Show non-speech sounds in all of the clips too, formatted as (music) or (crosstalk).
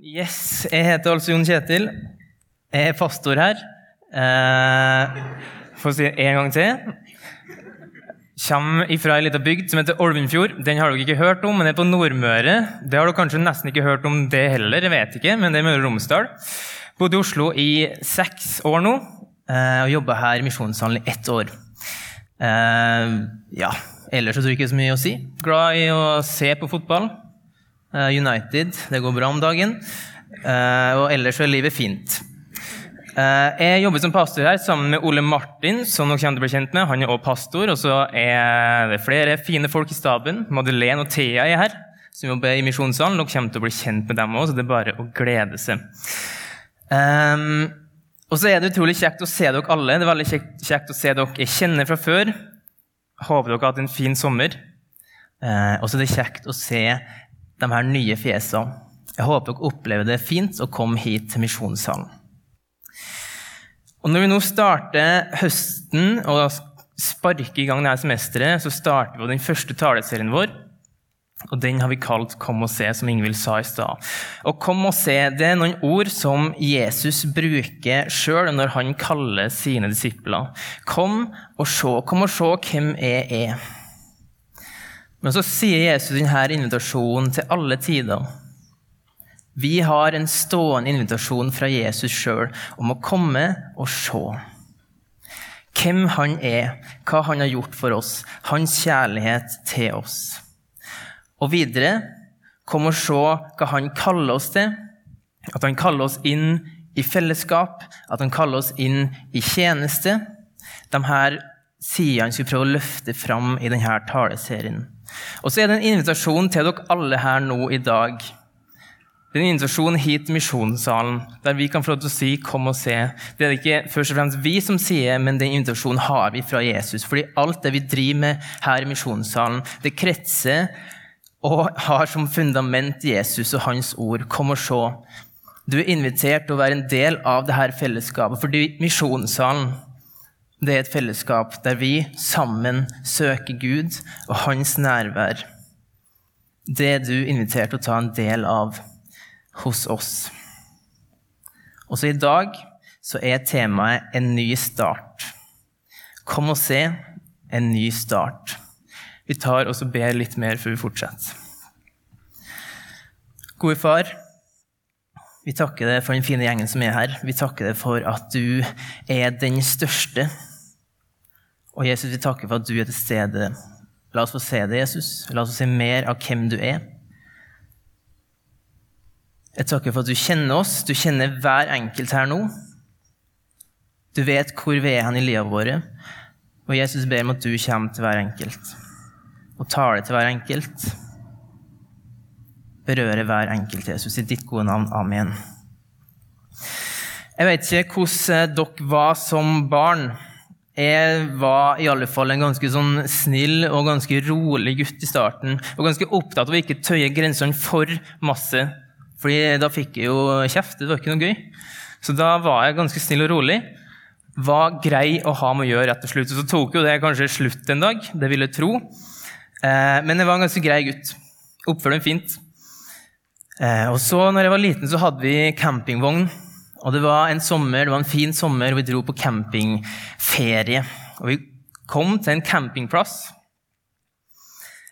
Yes, jeg heter altså Jon Kjetil. Jeg er pastor her. Eh, får si det en gang til. Kommer ifra ei lita bygd som heter Olvenfjord. Den har dere ikke hørt om, men det er på Nordmøre. Det har dere kanskje nesten ikke hørt om det heller, jeg vet ikke, men det er Møre og Romsdal. Bodde i Oslo i seks år nå, eh, og jobba her i Misjonssalen i ett år. Eh, ja, ellers så tror jeg ikke så mye å si. Glad i å se på fotball. Eh, United. Det går bra om dagen. Eh, og ellers er livet fint. Eh, jeg jobber som pastor her sammen med Ole Martin, som dere kommer til å bli kjent med. Han er også pastor. Og så er det flere fine folk i staben. Madeleine og Thea er her, som jobber i Misjonssalen. Dere kommer til å bli kjent med dem òg, så det er bare å glede seg. Um, og så er det utrolig kjekt å se dere alle. Det er veldig kjekt, å se dere jeg kjenner fra før. Håper dere har hatt en fin sommer. Uh, og så er det kjekt å se de her nye fjesene. Jeg håper dere opplever det fint å komme hit til Misjonssalen. Og Når vi nå starter høsten og sparker i gang dette semesteret, så starter vi den første taleserien vår. Og Den har vi kalt 'Kom og se', som Ingvild sa i stad. Og 'Kom og se' det er noen ord som Jesus bruker sjøl når han kaller sine disipler. Kom og se, kom og se hvem jeg er. Men så sier Jesus denne invitasjonen til alle tider. Vi har en stående invitasjon fra Jesus sjøl om å komme og se. Hvem han er, hva han har gjort for oss, hans kjærlighet til oss. Og videre kom og se hva han kaller oss til. At han kaller oss inn i fellesskap, at han kaller oss inn i tjeneste. De her sidene skal prøve å løfte fram i denne taleserien. Og så er det en invitasjon til dere alle her nå i dag. Det er en invitasjon hit til Misjonssalen, der vi kan få lov til å si 'kom og se'. Det er det ikke først og fremst vi som sier, men den invitasjonen har vi fra Jesus. Fordi alt det vi driver med her i Misjonssalen, det kretser og har som fundament Jesus og hans ord. Kom og se. Du er invitert til å være en del av dette fellesskapet, fordi Misjonssalen det er et fellesskap der vi sammen søker Gud og hans nærvær. Det er du invitert til å ta en del av hos oss. Også i dag så er temaet en ny start. Kom og se en ny start. Vi tar og ber litt mer før vi fortsetter. Gode far, vi takker deg for den fine gjengen som er her. Vi takker deg for at du er den største og Jesus, vi takker for at du er til stede. La oss få se det, Jesus. La oss få se mer av hvem du er. Jeg takker for at du kjenner oss. Du kjenner hver enkelt her nå. Du vet hvor vi er hen i livet vårt. Og Jesus ber om at du kommer til hver enkelt og taler til hver enkelt. Berører hver enkelt, Jesus, i ditt gode navn. Amen. Jeg vet ikke hvordan dere var som barn. Jeg var i alle fall en ganske sånn snill og ganske rolig gutt i starten. Og ganske opptatt av å ikke tøye grensene for masse. Fordi da fikk jeg jo kjeft. Det var ikke noe gøy. Så da var jeg ganske snill og rolig. Var grei å ha med å gjøre rett og slett. Så tok jo det kanskje slutt en dag. Det vil jeg tro. Eh, men jeg var en ganske grei gutt. Oppførte meg fint. Eh, og så når jeg var liten, så hadde vi campingvogn og det var en sommer, det var en fin sommer, og vi dro på campingferie. Og vi kom til en campingplass.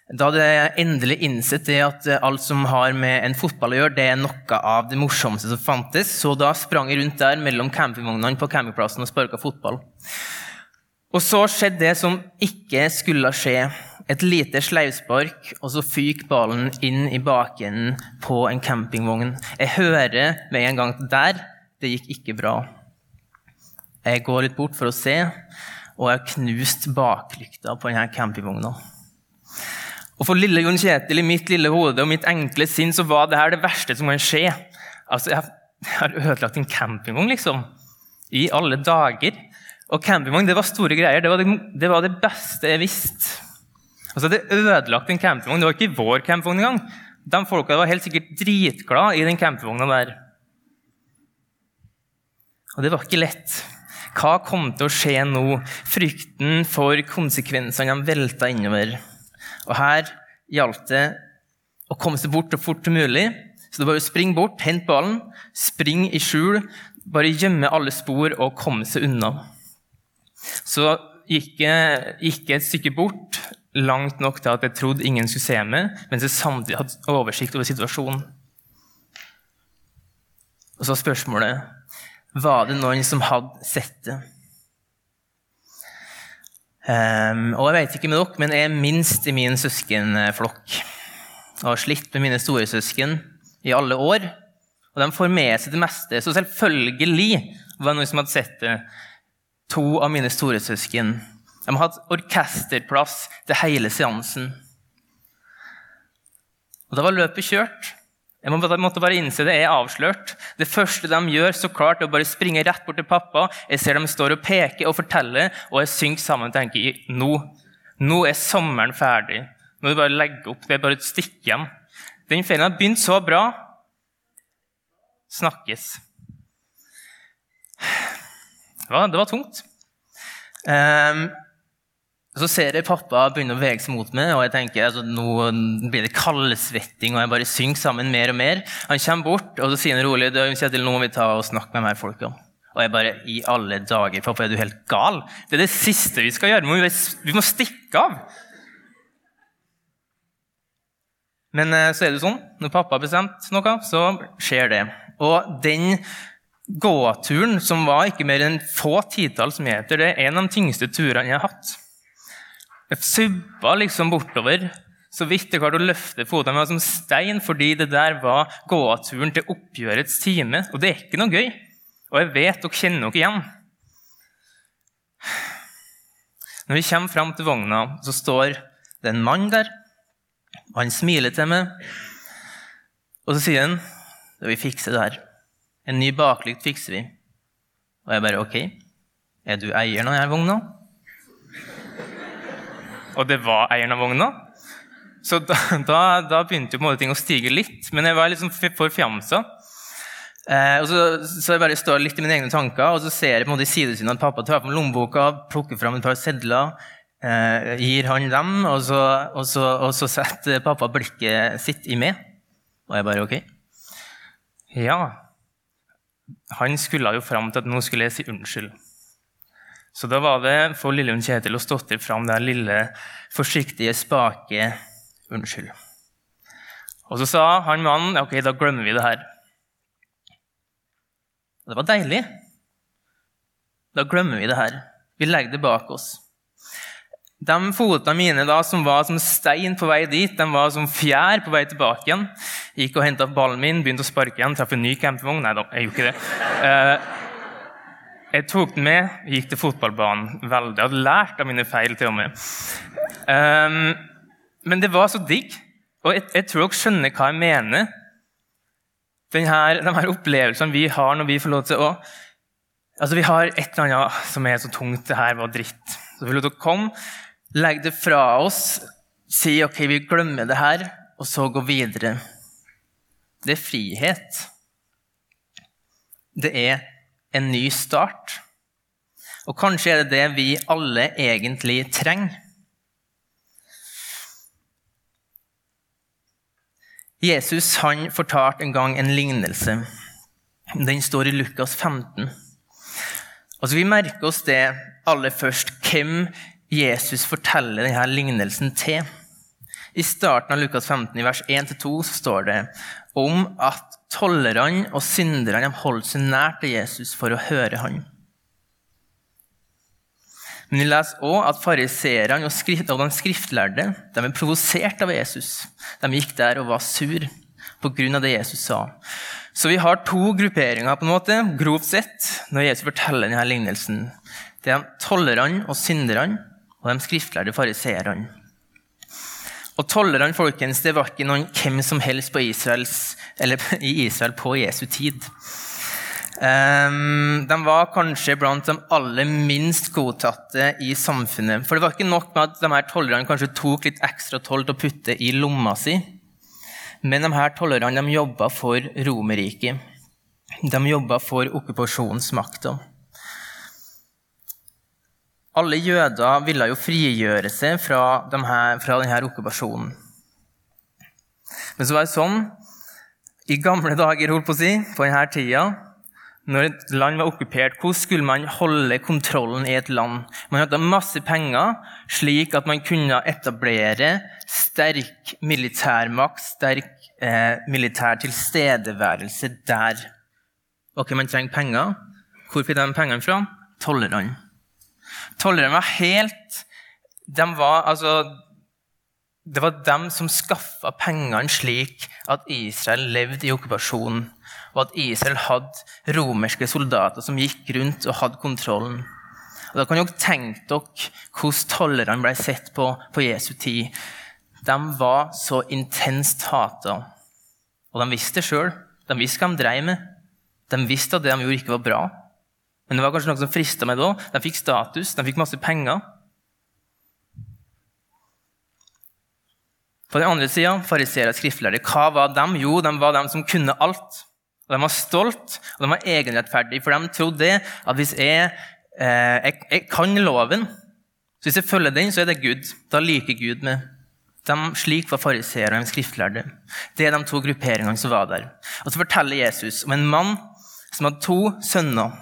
Da hadde jeg endelig innsett det at alt som har med en fotball å gjøre, det er noe av det morsomste som fantes. Så da sprang jeg rundt der mellom campingvognene på campingplassen og sparka fotball. Og så skjedde det som ikke skulle skje. Et lite sleivspark, og så fyker ballen inn i bakenden på en campingvogn. Jeg hører med en gang der det gikk ikke bra. Jeg går litt bort for å se, og jeg har knust baklykta på denne campingvogna. Og For lille Jon Kjetil i mitt lille hode og mitt enkle sinn så var det her det verste som kan skje. Altså, Jeg har ødelagt en campingvogn, liksom. I alle dager. Og campingvogn det var store greier. Det var det, det var det, beste jeg visste. Altså, Det ødelagt en campingvogn. Det var ikke vår campingvogn engang. De folka var helt sikkert dritglade i den campingvogna der. Og det var ikke lett. Hva kom til å skje nå? Frykten for konsekvensene de velta innover. Og her gjaldt det å komme seg bort så fort som mulig, Så det var å springe bort, hente ballen, springe i skjul, bare gjemme alle spor og komme seg unna. Så gikk jeg, gikk jeg et stykke bort, langt nok til at jeg trodde ingen skulle se meg, mens jeg samtidig hadde oversikt over situasjonen. Og så spørsmålet var det noen som hadde sett det. Um, og jeg vet ikke med dere, men jeg er minst i min søskenflokk. Jeg har slitt med mine storesøsken i alle år. Og de får med seg det meste. Så selvfølgelig var det noen som hadde sett det. To av mine storesøsken. De hadde hatt orkesterplass til hele seansen. Og da var løpet kjørt. Jeg måtte bare innse det Jeg er avslørt. Det første de gjør, så klart, er å bare springe rett bort til pappa. Jeg ser dem står og peker og forteller, og jeg synker sammen og tenker nå, nå er sommeren ferdig. Nå er det bare å legge opp. Det er bare et stikke hjem. Den ferien har begynt så bra. Snakkes. Det var, det var tungt. Um, så ser jeg pappa begynne å veie seg mot meg, og jeg tenker altså, nå blir det kaldsvetting, og jeg bare synker sammen mer og mer. Han kommer bort og så sier han rolig Kjetil, nå må vi ta og snakke med mer folk om. Og jeg bare I alle dager, pappa, er du helt gal? Det er det siste vi skal gjøre. Vi vi må stikke av. Men eh, så er det sånn, når pappa har bestemt noe, så skjer det. Og den gåturen, som var ikke mer enn få titalls meter, det er en av de tyngste turene jeg har hatt. Jeg subba liksom bortover så vidt jeg klarte å løfte fotene mine som stein, fordi det der var gåturen til oppgjørets time. Og det er ikke noe gøy. Og jeg vet dere kjenner dere igjen. Når vi kommer fram til vogna, så står det en mann der. Og han smiler til meg. Og så sier han vi fikser det her. En ny baklykt fikser vi. Og jeg bare OK. Er du eieren av denne vogna? Og det var eieren av vogna. Så da, da, da begynte jo ting å stige litt, men jeg var liksom forfjamsa. Eh, og så, så jeg bare står litt i mine egne tanker, og så ser jeg på en måte i sidesynet at pappa tar fram lommeboka, plukker fram et par sedler, eh, gir han dem, og så, og, så, og så, setter pappa blikket sitt i meg. Og jeg bare OK. Ja. Han skulle jo fram til at nå skulle jeg si unnskyld. Så da var det for Lillehund Kjetil å stått fram det lille, forsiktige, spake 'unnskyld'. Og så sa han mannen ok, da glemmer vi det her. Det var deilig. Da glemmer vi det her. Vi legger det bak oss. De fotene mine da, som var som stein på vei dit, de var som fjær på vei tilbake igjen. Gikk og henta ballen min, begynte å sparke igjen, traff en ny campingvogn. Nei da, jeg gjorde ikke det. Uh, jeg tok den med, og gikk til fotballbanen veldig. Jeg hadde lært av mine feil. til og med. Um, men det var så digg. Og jeg, jeg, tror dere skjønner hva jeg mener. Denne, de her opplevelsene vi har når vi får lov til å Altså, Vi har et eller annet som er så tungt. Det her var dritt. Så vi får å komme, legge det fra oss, si ok, vi glemmer det her, og så gå videre. Det er frihet. Det er en ny start. Og kanskje er det det vi alle egentlig trenger. Jesus han fortalte en gang en lignelse. Den står i Lukas 15. Altså, vi merker oss det aller først, hvem Jesus forteller denne lignelsen til. I starten av Lukas 15, i vers 1-2, står det om at tollerne og synderne holdt seg nær til Jesus for å høre ham. Men vi leser òg at fariseerne og, og de skriftlærde de er provosert av Jesus. De gikk der og var sur pga. det Jesus sa. Så vi har to grupperinger, på en måte, grovt sett, når Jesus forteller denne lignelsen. Det er tollerne og synderne og de skriftlærde fariseerne. Og tollerne folkens, det var ikke noen hvem som helst Israels, (laughs) i Israel på Jesu tid. Um, de var kanskje blant de aller minst godtatte i samfunnet. For det var ikke nok med at de her tollerne kanskje tok litt ekstra toll til å putte i lomma si. Men de her tollerne de jobba for Romerriket. De jobba for okkupasjonsmakta. Alle jøder ville jo frigjøre seg fra, de her, fra denne okkupasjonen. Men så var det sånn I gamle dager, holdt på å si, på denne tida, når et land var okkupert, hvordan skulle man holde kontrollen i et land? Man hadde masse penger, slik at man kunne etablere sterk militærmakt, sterk eh, militær tilstedeværelse der. Ok, man trenger penger. Hvor fikk de pengene fra? Tollerne. Tollerne var helt de var, altså, Det var dem som skaffa pengene slik at Israel levde i okkupasjonen, og at Israel hadde romerske soldater som gikk rundt og hadde kontrollen. Og Da kan dere tenke dere hvordan tollerne ble sett på på Jesu tid. De var så intenst hata. Og de visste det sjøl. De visste hva de drev med. De visste at det de gjorde, ikke var bra. Men det var kanskje noe som frista meg da. De fikk status, de fikk masse penger. På den andre sida, fariseere og skriftlærere, hva var de? Jo, de var de som kunne alt. Og De var stolt og de var egenrettferdige, for de trodde at hvis jeg, eh, jeg, jeg kan loven, så hvis jeg følger den, så er det Gud. Da liker Gud meg. De, slik var fariseere og de skriftlærde. Det er de to grupperingene som var der. Og Så forteller Jesus om en mann som hadde to sønner.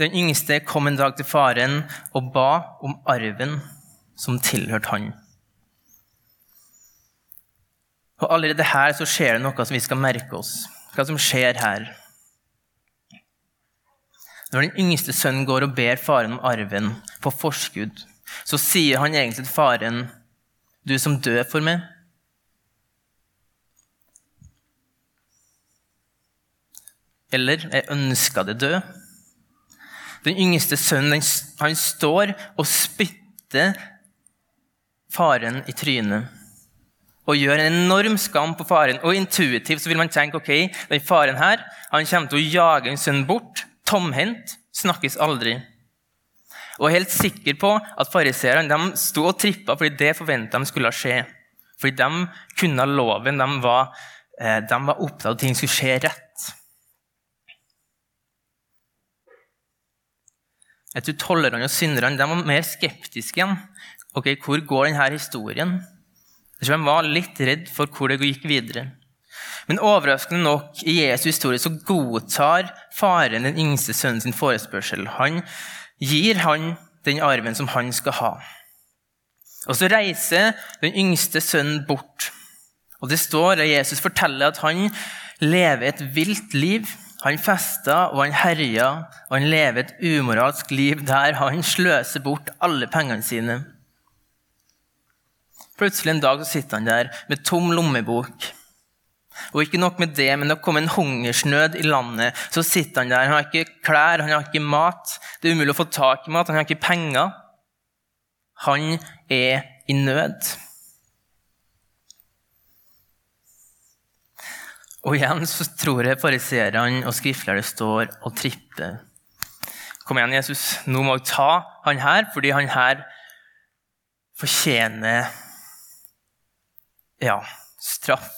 Den yngste kom en dag til faren og ba om arven som tilhørte han. Og Allerede her så skjer det noe som vi skal merke oss. Hva som skjer her. Når den yngste sønnen går og ber faren om arven på forskudd, så sier han egentlig til faren, 'Du som dør for meg'. Eller 'Jeg ønska det død'. Den yngste sønnen han står og spytter faren i trynet og gjør en enorm skam på faren. Og intuitivt så vil man tenke ok, den faren her han kommer til å jage en sønn bort, tomhendt, snakkes aldri. Og er helt sikker på at fariseerne sto og trippa fordi det forventa de skulle skje. Fordi de kunne loven, de var, eh, de var opptatt av at ting skulle skje rett. Jeg tror Tollerne og synderne var mer skeptiske igjen. Ok, Hvor går denne historien? Jeg tror de var litt redd for hvor det gikk videre. Men overraskende nok i Jesu historie så godtar faren den yngste sønnen sin forespørsel. Han gir han den arven som han skal ha. Og Så reiser den yngste sønnen bort. Og Det står at Jesus forteller at han lever et vilt liv han festa og han herja, og han lever et umoralsk liv der han sløser bort alle pengene sine. Plutselig en dag så sitter han der med tom lommebok. Og ikke nok med det, men det kom en hungersnød i landet. Så sitter han der. Han har ikke klær, han har ikke mat. Det er umulig å få tak i mat, han har ikke penger. Han er i nød. Og igjen så tror jeg fariseerne og skriftlærde står og tripper. Kom igjen, Jesus, nå må vi ta han her, fordi han her fortjener ja, straff.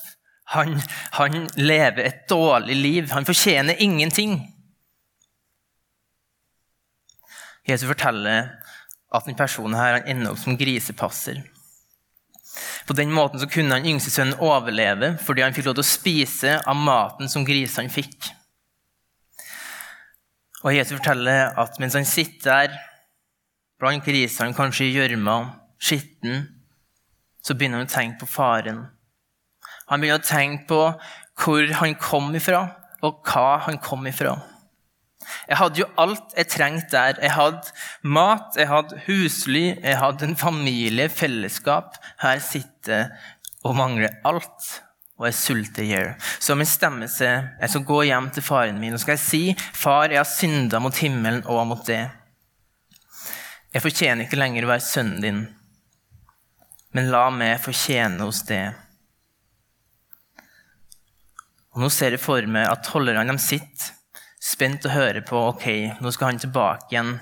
Han, han lever et dårlig liv. Han fortjener ingenting. Jesus forteller at denne personen her, ender opp som grisepasser. På den måten så kunne han yngste sønnen overleve fordi han fikk lov til å spise av maten som grisene fikk. Og Jesus forteller at mens han sitter der blant grisene, kanskje i gjørma, skitten, så begynner han å tenke på faren. Han begynner å tenke på hvor han kom ifra, og hva han kom ifra. Jeg hadde jo alt jeg trengte der. Jeg hadde mat, jeg hadde husly, jeg hadde en familie, fellesskap. Her sitter og mangler alt, og jeg sulter i hjel. Så min stemme seg jeg skal gå hjem til faren min og skal jeg si, 'Far, jeg har synda mot himmelen og mot det.' Jeg fortjener ikke lenger å være sønnen din, men la meg fortjene hos det. Og Nå ser jeg for meg at tollerne sitter spent og hører på ok, nå skal han tilbake igjen.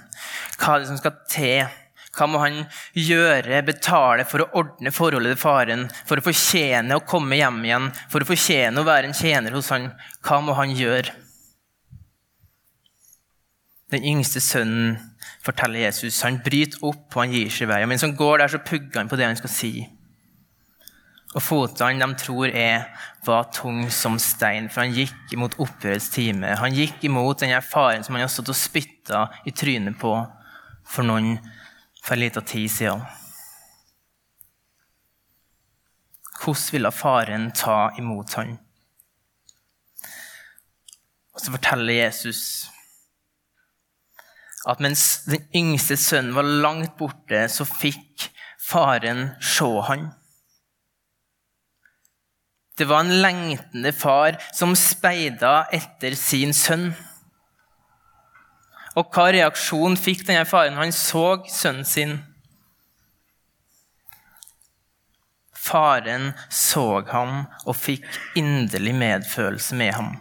Hva er det som skal til? Hva må han gjøre, betale for å ordne forholdet til faren? For å fortjene å komme hjem igjen, for å fortjene å være en tjener hos han? Hva må han gjøre? Den yngste sønnen forteller Jesus. Han bryter opp og han gir seg vei. Og mens han går der, så pugger han på det han skal si. Og fotene de tror er, var tung som stein, for han gikk imot opprørets time. Han gikk imot den faren som han har stått og spytta i trynet på for noen for en liten tid siden. Hvordan ville faren ta imot han? Og så forteller Jesus at mens den yngste sønnen var langt borte, så fikk faren se han. Det var en lengtende far som speida etter sin sønn. Og hva reaksjon fikk denne faren? Han så sønnen sin. Faren så ham og fikk inderlig medfølelse med ham.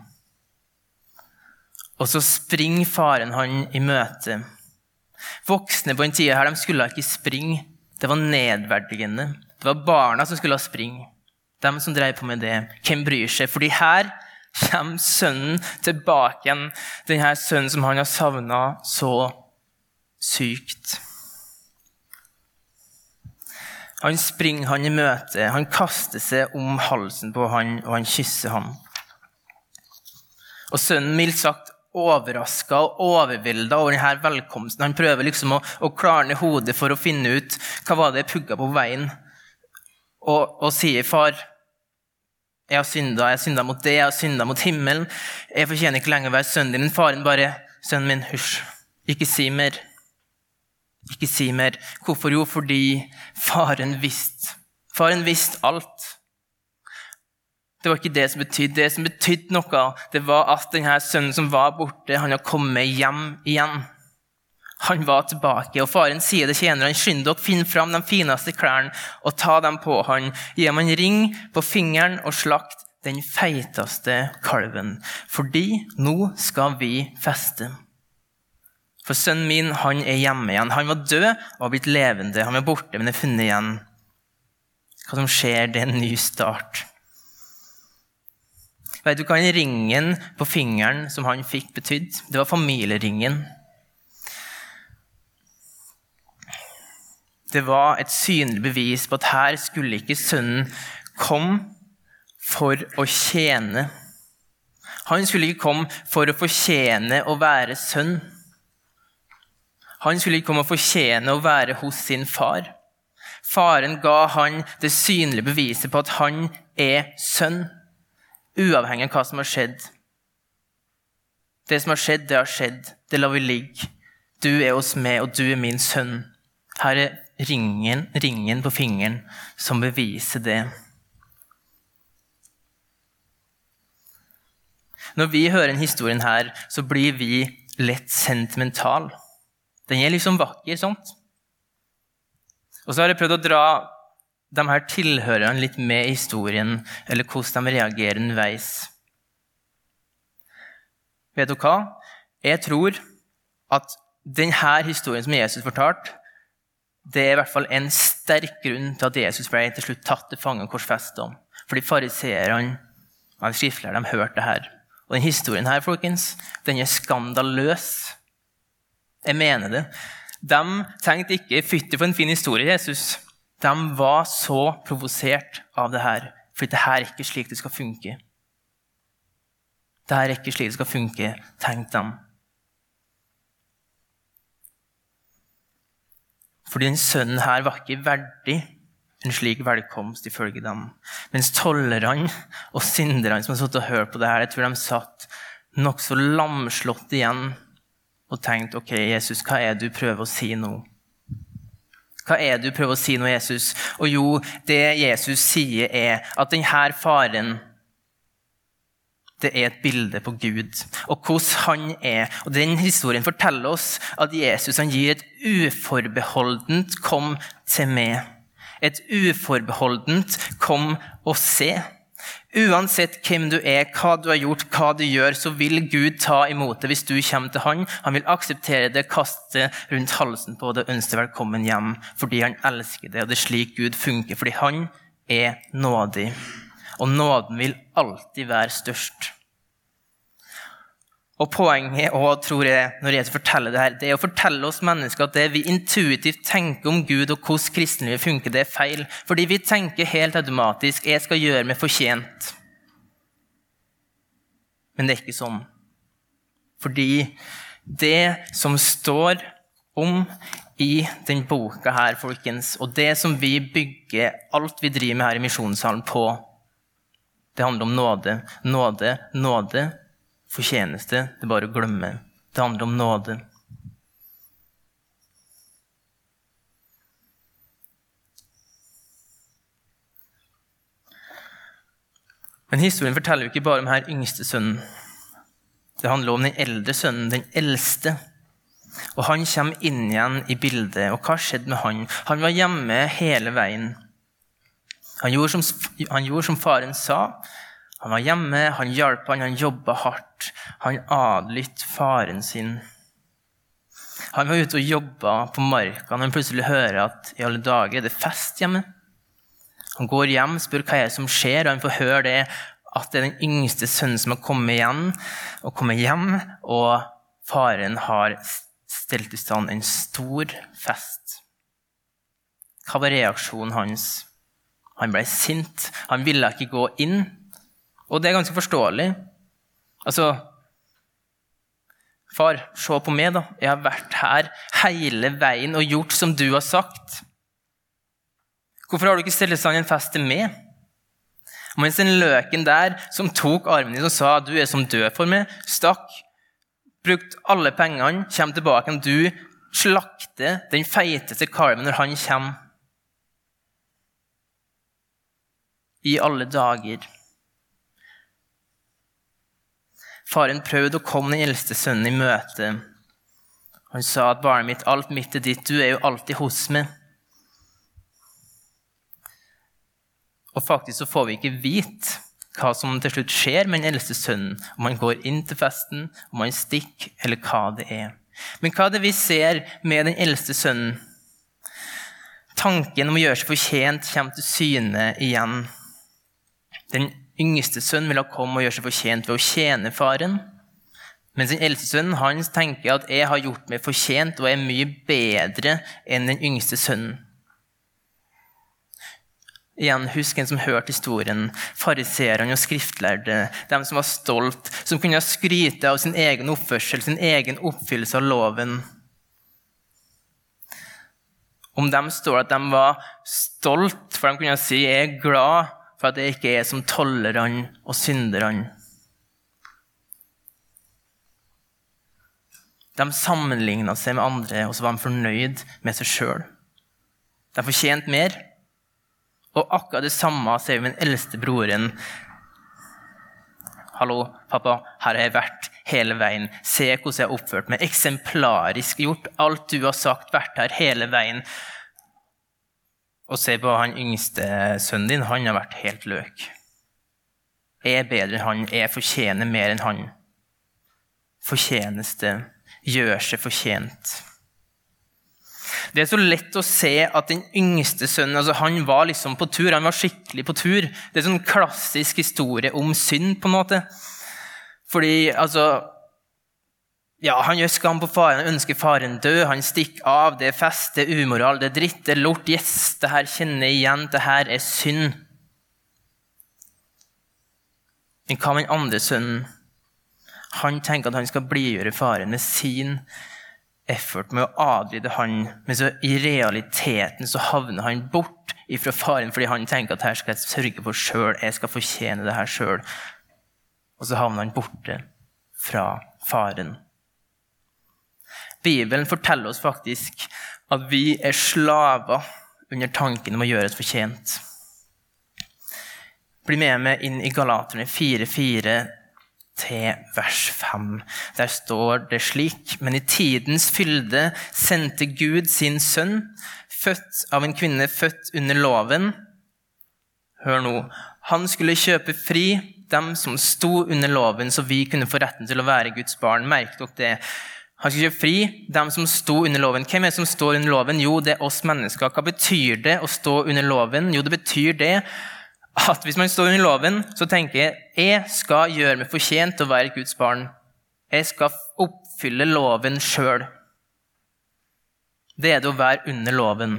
Og så springer faren han i møte. Voksne på den tida her, skulle ikke springe. Det var nedverdigende. Det var barna som skulle springe. De som dreier på med det. Hvem bryr seg? Fordi her kommer sønnen tilbake igjen. Denne sønnen som han har savna så sykt. Han springer han i møte, han kaster seg om halsen på han, og han kysser ham. Og sønnen mildt sagt overraska og overvelda over denne velkomsten. Han prøver liksom å, å klarne hodet for å finne ut hva var det jeg pugga på veien, og, og sier, 'Far, jeg har synda, jeg har synda mot det, jeg har synda mot himmelen.' 'Jeg fortjener ikke lenger å være sønnen din.' Men faren bare 'Sønnen min, hysj. Ikke si mer.' Ikke si mer. Hvorfor? Jo, fordi faren visste. Faren visste alt. Det var ikke det som betydde Det som betydde noe, det var at denne sønnen som var borte, han hadde kommet hjem igjen. Han var tilbake, og faren sier det tjenerne, skynd dere, finn fram de fineste klærne og ta dem på han. Gi ham en ring på fingeren og slakt den feiteste kalven. Fordi nå skal vi feste. For sønnen min, han er hjemme igjen. Han var død og har blitt levende. Han var borte, men er funnet igjen. Hva som skjer, det er en ny start. Vet du hva den ringen på fingeren som han fikk, betydde? Det var familieringen. Det var et synlig bevis på at her skulle ikke sønnen komme for å tjene. Han skulle ikke komme for å fortjene å være sønn. Han skulle ikke komme og fortjene å være hos sin far. Faren ga han det synlige beviset på at han er sønn uavhengig av hva som har skjedd. Det som har skjedd, det har skjedd. Det lar vi ligge. Du er hos meg, og du er min sønn. Her er ringen, ringen på fingeren som beviser det. Når vi hører denne historien her, så blir vi lett sentimental. Den er liksom vakker, sånt. Og så har jeg prøvd å dra de her tilhørerne litt med i historien, eller hvordan de reagerer underveis. Vet du hva? Jeg tror at denne historien som Jesus fortalte, det er i hvert fall en sterk grunn til at Jesus ble til slutt tatt til fange og korsfestet. Fordi fariseerne og skriftlærerne de hørte det her. Og denne historien her, folkens, den er skandaløs. Jeg mener det. De tenkte ikke 'fytti for en fin historie', Jesus. De var så provosert av det her, fordi det her er ikke slik det skal funke. Det her er ikke slik det skal funke, tenkte de. Fordi den sønnen her var ikke verdig en slik velkomst, ifølge dem. Mens tollerne og synderne som har sittet og hørt på det her, jeg tror de satt nokså lamslått igjen og tenkte ok, Jesus, hva er det du prøver å si nå? Hva er det du prøver å si nå, Jesus? Og jo, det Jesus sier, er at denne faren det er et bilde på Gud og hvordan han er. Og Den historien forteller oss at Jesus han gir et uforbeholdent 'kom til meg'. Et uforbeholdent 'kom og se'. Uansett hvem du er, hva du har gjort, hva du gjør, så vil Gud ta imot det hvis du kommer til Han. Han vil akseptere det, kaste rundt halsen på det ønske deg velkommen hjem fordi han elsker det. Og det er slik Gud funker, fordi han er nådig. Og nåden vil alltid være størst. Og Poenget og, tror jeg, når jeg forteller det her, det er å fortelle oss mennesker at det vi intuitivt tenker om Gud og hvordan kristenlivet funker, det er feil. Fordi vi tenker helt automatisk 'jeg skal gjøre meg fortjent'. Men det er ikke sånn. Fordi det som står om i den boka her, folkens, og det som vi bygger alt vi driver med her i Misjonssalen på, det handler om nåde, nåde, nåde fortjeneste. Det er bare å glemme. Det handler om nåde. Men historien forteller jo ikke bare om her yngste sønnen. Det handler om den eldre sønnen, den eldste. Og Han kommer inn igjen i bildet. Og hva skjedde med han? Han var hjemme hele veien. Han gjorde som, han gjorde som faren sa. Han var hjemme, han hjalp han, han jobba hardt. Han adlydt faren sin. Han var ute og jobba på marka når han plutselig hører at i alle dager er det fest hjemme. Han går hjem, spør hva er det som skjer, og han får høre det at det er den yngste sønnen som har kommet igjen og kommet hjem, og faren har stelt i stand en stor fest. Hva var reaksjonen hans? Han ble sint. Han ville ikke gå inn. Og det er ganske forståelig. Altså Far, se på meg, da. Jeg har vært her hele veien og gjort som du har sagt. Hvorfor har du ikke i en fest til meg? Mens den løken der som tok armen din og sa du er som død for meg, stakk, brukt alle pengene, kommer tilbake og du slakter den feiteste kalven når han kommer. I alle dager. Faren prøvde å komme den eldste sønnen i møte. Han sa at 'barnet mitt, alt mitt er ditt, du er jo alltid hos meg'. Og faktisk så får vi ikke vite hva som til slutt skjer med den eldste sønnen. Om han går inn til festen, om han stikker, eller hva det er. Men hva er det vi ser med den eldste sønnen? Tanken om å gjøre seg fortjent kommer til syne igjen. Den yngste sønnen vil ha komme og gjøre seg fortjent ved å tjene faren. Mens den eldste sønnen hans tenker at 'jeg har gjort meg fortjent' og er mye bedre enn den yngste sønnen. Igjen, Husk en som hørte historien. Fariseerne og skriftlærde. De som var stolt, som kunne skryte av sin egen oppførsel, sin egen oppfyllelse av loven. Om dem står det at de var stolt, for de kunne si 'jeg er glad' for at jeg ikke er som tollerne og synderne. De sammenligna seg med andre, og så var de fornøyd med seg sjøl. De fortjente mer. Og akkurat det samme ser vi med den eldste broren. Hallo, pappa, her har jeg vært hele veien. Se hvordan jeg har oppført meg. Eksemplarisk gjort. Alt du har sagt, vært her hele veien. Og se på han yngste sønnen din. Han har vært helt løk. Jeg er bedre enn han. Jeg fortjener mer enn han. Fortjeneste. Gjør seg fortjent. Det er så lett å se at den yngste sønnen altså han var liksom på tur. Han var skikkelig på tur. Det er en sånn klassisk historie om synd. på en måte. Fordi altså, ja, Han gjør skam på faren, han ønsker faren død, han stikker av. Det er fest, det er umoral, det er dritt, det er lort. Yes, det her kjenner jeg igjen. Det her er synd. Men hva med den andre sønnen? Han tenker at han skal blidgjøre faren med sin effort, med å adlyde han. Men så i realiteten så havner han bort ifra faren fordi han tenker at her skal jeg sørge for sjøl, jeg skal fortjene det her sjøl. Og så havner han borte fra faren. Bibelen forteller oss faktisk at vi er slaver under tanken om å gjøre oss fortjent. Bli med meg inn i Galaterne 4,4 til vers 5. Der står det slik.: Men i tidens fylde sendte Gud sin sønn, født av en kvinne født under loven. Hør nå. Han skulle kjøpe fri dem som sto under loven, så vi kunne få retten til å være Guds barn. Merk dere det. Han skal kjøpe fri dem som sto under loven. Hvem er det som står under loven? Jo, det er oss mennesker. Hva betyr det å stå under loven? Jo, det betyr det at hvis man står under loven, så tenker jeg jeg skal gjøre meg fortjent til å være Guds barn. Jeg skal oppfylle loven sjøl. Det er det å være under loven.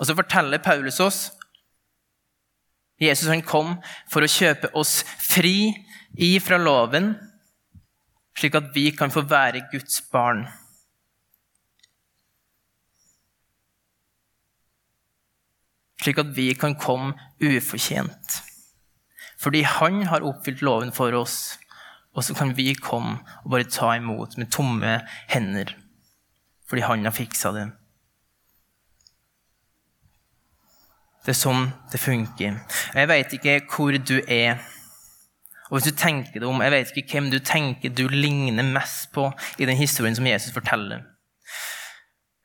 Og så forteller Paulus oss Jesus han kom for å kjøpe oss fri ifra loven, slik at vi kan få være Guds barn. Slik at vi kan komme ufortjent. Fordi han har oppfylt loven for oss, og så kan vi komme og bare ta imot med tomme hender. Fordi han har fiksa det. Det er sånn det funker. Jeg veit ikke hvor du er. Og hvis du tenker deg om, Jeg vet ikke hvem du tenker du ligner mest på i den historien som Jesus forteller.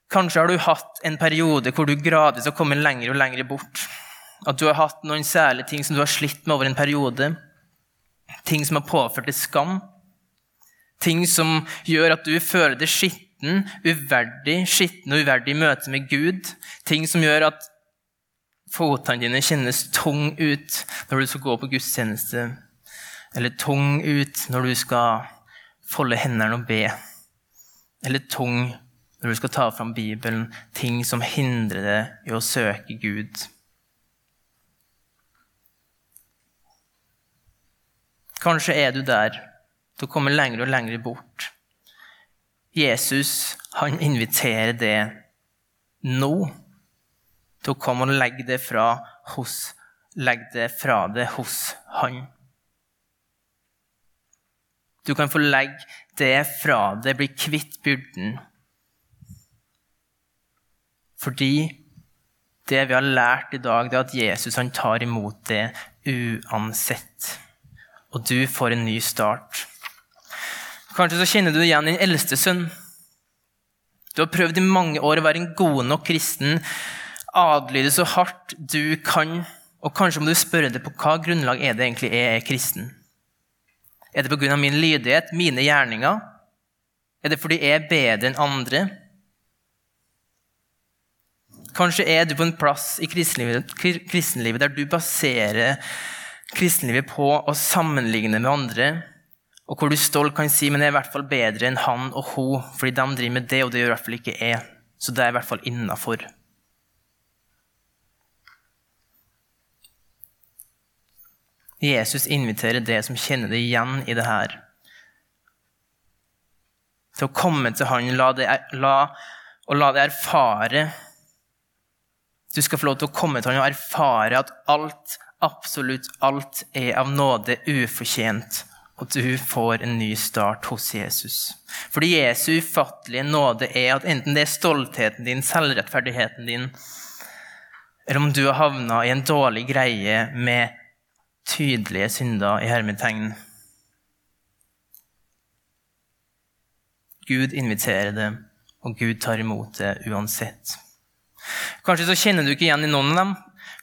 Kanskje har du hatt en periode hvor du gradvis har kommet lenger og lenger bort. At du har hatt noen særlige ting som du har slitt med over en periode. Ting som har påført deg skam. Ting som gjør at du føler deg skitten, uverdig, skitten og uverdig i møte med Gud. Ting som gjør at fotene dine kjennes tung ut når du skal gå på gudstjeneste, eller tung ut når du skal folde hendene og be, eller tung når du skal ta fram Bibelen, ting som hindrer deg i å søke Gud. Kanskje er du der Du kommer komme lenger og lenger bort. Jesus han inviterer det nå til å komme og legge det fra hos Legg det fra det hos Han. Du kan få legge det fra det, bli kvitt byrden. Fordi det vi har lært i dag, det er at Jesus han tar imot det uansett. Og du får en ny start. Kanskje så kjenner du igjen din eldste sønn. Du har prøvd i mange år å være en god nok kristen, adlyde så hardt du kan, og kanskje må du spørre deg på hva grunnlag er det egentlig jeg er kristen? Er det pga. min lydighet, mine gjerninger? Er det fordi jeg er bedre enn andre? Kanskje er du på en plass i kristenlivet, kristenlivet der du baserer kristenlivet på å sammenligne med andre, og hvor du stolt kan si men jeg er i hvert fall bedre enn han og hun, fordi de driver med det, og det gjør i hvert fall ikke jeg. Så det er i hvert fall innafor. Jesus inviterer det som kjenner det igjen i det her, til å komme til han la det, la, og la det erfare Du skal få lov til å komme til han og erfare at alt, absolutt alt, er av nåde ufortjent, og du får en ny start hos Jesus. Fordi Jesu ufattelige nåde er at enten det er stoltheten din, selvrettferdigheten din, eller om du har havna i en dårlig greie med tydelige synder i hermetegn. Gud inviterer det, og Gud tar imot det uansett. Kanskje så kjenner du ikke igjen i noen av dem.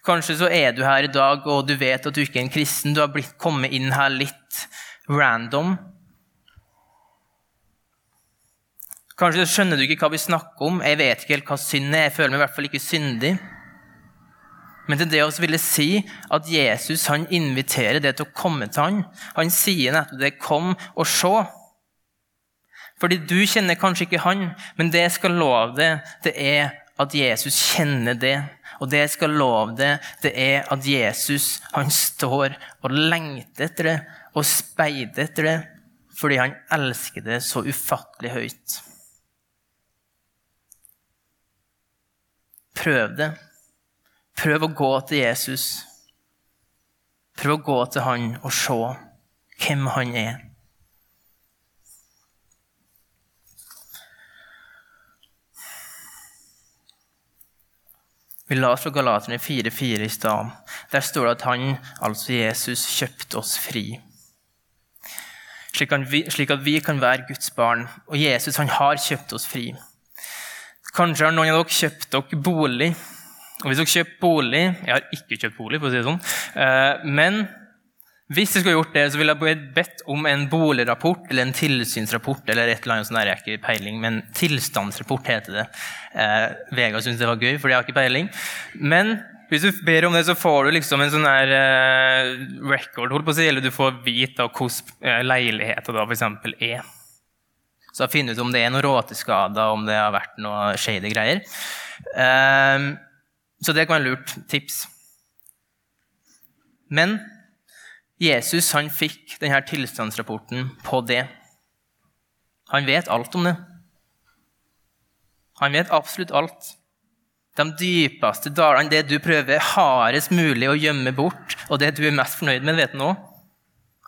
Kanskje så er du her i dag og du vet at du ikke er en kristen. Du har blitt kommet inn her litt random. Kanskje så skjønner du ikke hva vi snakker om. Jeg vet ikke helt hva synd er. Jeg føler meg i hvert fall ikke syndig. Men til det å ville si at Jesus han inviterer det til å komme til han. Han sier nettopp det 'kom og se'. Fordi du kjenner kanskje ikke han, men det jeg skal love deg, det er at Jesus kjenner det. Og det jeg skal love deg, det er at Jesus han står og lengter etter det og speider etter det fordi han elsker det så ufattelig høyt. Prøv det. Prøv å gå til Jesus. Prøv å gå til han og se hvem han er. Vi la oss fra Galaterne 4,4 i stad. Der står det at han, altså Jesus, kjøpte oss fri. Slik at, vi, slik at vi kan være Guds barn. Og Jesus han har kjøpt oss fri. Kanskje har noen av dere kjøpt dere bolig og hvis dere kjøper bolig Jeg har ikke kjøpt bolig, for å si det sånn. Eh, men hvis jeg skulle gjort det, så ville jeg bedt om en boligrapport eller en tilsynsrapport. eller et eller annet sånt der, Jeg har ikke peiling, men tilstandsrapport heter det. Eh, Vegard syntes det var gøy, for jeg har ikke peiling. Men Hvis du ber om det, så får du liksom en sånn her eh, record, holdt på å si, eller du får vite hvordan leiligheten da f.eks. er. Så finne ut om det er noen råteskader, om det har vært noe shady greier. Uh, så det kan være lurt. Tips. Men Jesus han fikk denne tilstandsrapporten på det. Han vet alt om det. Han vet absolutt alt. De dypeste dalene, det du prøver hardest mulig å gjemme bort, og det du er mest fornøyd med, vet han òg.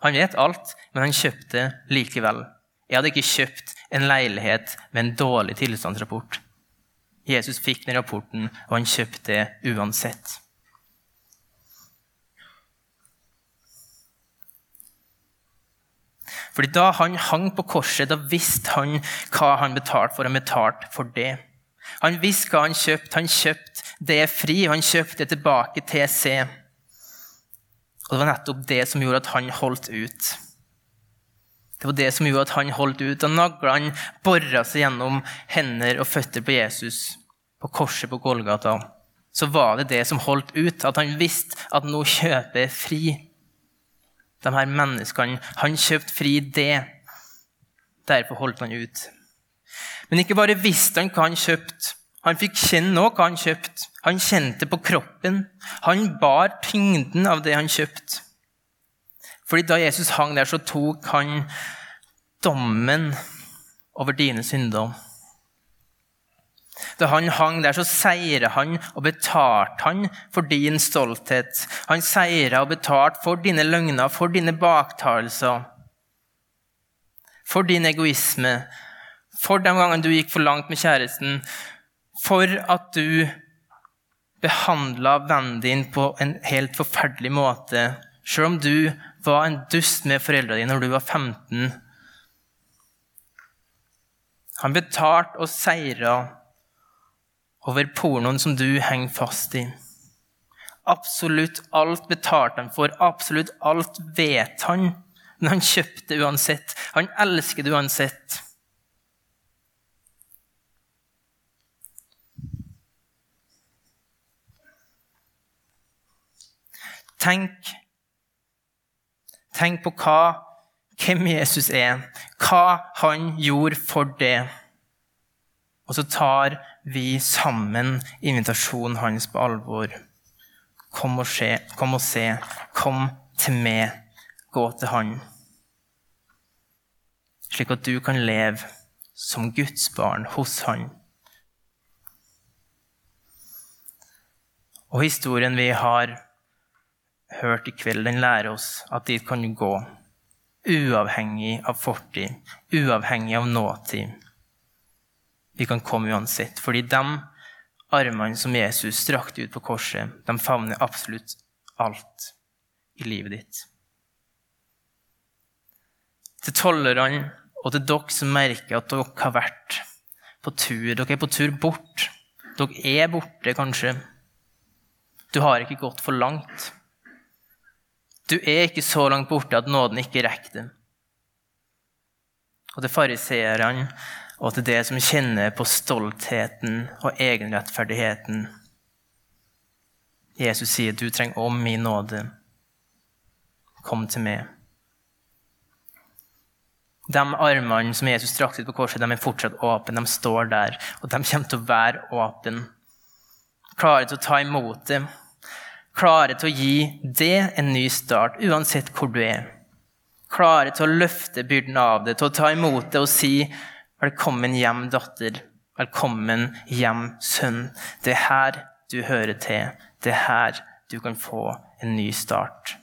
Han vet alt, men han kjøpte likevel. Jeg hadde ikke kjøpt en leilighet med en dårlig tilstandsrapport. Jesus fikk den rapporten, og han kjøpte det uansett. Fordi da han hang på korset, da visste han hva han betalte for. Han betalte for det. Han visste hva han kjøpte. Han kjøpte det fri, og han kjøpte det tilbake til seg. Og det var nettopp det som gjorde at han holdt ut. Det var det som gjorde at han holdt ut. Da naglene bora seg gjennom hender og føtter på Jesus på korset på Golgata, så var det det som holdt ut. At han visste at nå kjøper jeg fri de her menneskene. Han kjøpte fri det. Derfor holdt han ut. Men ikke bare visste han hva han kjøpte. Han fikk kjenne også hva han kjøpte. Han kjente på kroppen. Han bar tyngden av det han kjøpte. Fordi da Jesus hang der, så tok han dommen over dine synder. Da han hang der, så seira han og betalte han for din stolthet. Han seira og betalte for dine løgner, for dine baktalelser, for din egoisme, for de gangene du gikk for langt med kjæresten, for at du behandla vennen din på en helt forferdelig måte, sjøl om du var en dust med foreldrene dine når du var 15. Han betalte og seira over pornoen som du henger fast i. Absolutt alt betalte han for, absolutt alt vet han. Men han kjøpte uansett. Han elsker det uansett. Tenk, tenk på hva, hvem Jesus er, hva han gjorde for det. Og så tar vi sammen invitasjonen hans på alvor. Kom og, se, kom og se. Kom til meg. Gå til Han. Slik at du kan leve som Guds barn hos Han. Og historien vi har hørt i kveld, den lærer oss at dit kan du gå. Uavhengig av fortid, uavhengig av nåtid vi kan komme uansett. Fordi de armene som Jesus strakte ut på korset, de favner absolutt alt i livet ditt. Til tollerne og til dere som merker at dere har vært på tur. Dere er på tur bort. Dere er borte, kanskje. Du har ikke gått for langt. Du er ikke så langt borte at nåden ikke rekker dem. Og til fariseerne og til det som kjenner på stoltheten og egenrettferdigheten. Jesus sier, 'Du trenger om min nåde. Kom til meg.' De armene som Jesus strakte ut på korset, de er fortsatt åpne. De står der, og de kommer til å være åpne. Klare til å ta imot det. Klare til å gi det en ny start, uansett hvor du er. Klare til å løfte byrden av det, til å ta imot det og si Velkommen hjem, datter. Velkommen hjem, sønn. Det er her du hører til. Det er her du kan få en ny start.